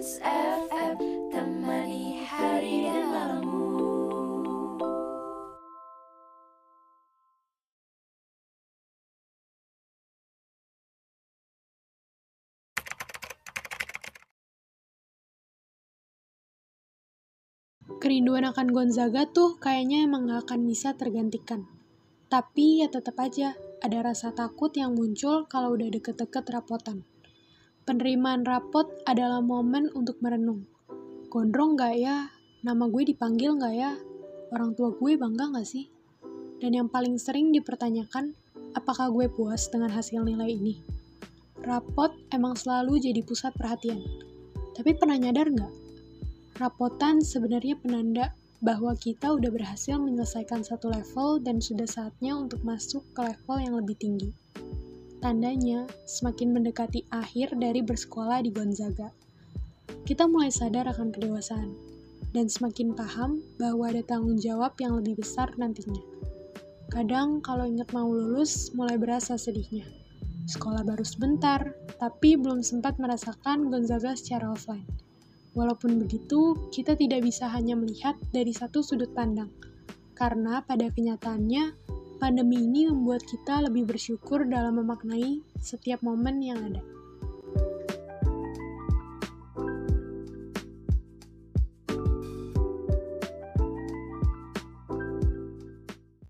Trans FM Temani hari dan malammu Kerinduan akan Gonzaga tuh kayaknya emang gak akan bisa tergantikan. Tapi ya tetap aja, ada rasa takut yang muncul kalau udah deket-deket rapotan. Penerimaan rapot adalah momen untuk merenung. Gondrong gak ya? Nama gue dipanggil gak ya? Orang tua gue bangga gak sih? Dan yang paling sering dipertanyakan, apakah gue puas dengan hasil nilai ini? Rapot emang selalu jadi pusat perhatian. Tapi pernah nyadar nggak Rapotan sebenarnya penanda bahwa kita udah berhasil menyelesaikan satu level dan sudah saatnya untuk masuk ke level yang lebih tinggi. Tandanya, semakin mendekati akhir dari bersekolah di Gonzaga. Kita mulai sadar akan kedewasaan, dan semakin paham bahwa ada tanggung jawab yang lebih besar nantinya. Kadang kalau ingat mau lulus, mulai berasa sedihnya. Sekolah baru sebentar, tapi belum sempat merasakan Gonzaga secara offline Walaupun begitu, kita tidak bisa hanya melihat dari satu sudut pandang, karena pada kenyataannya, pandemi ini membuat kita lebih bersyukur dalam memaknai setiap momen yang ada.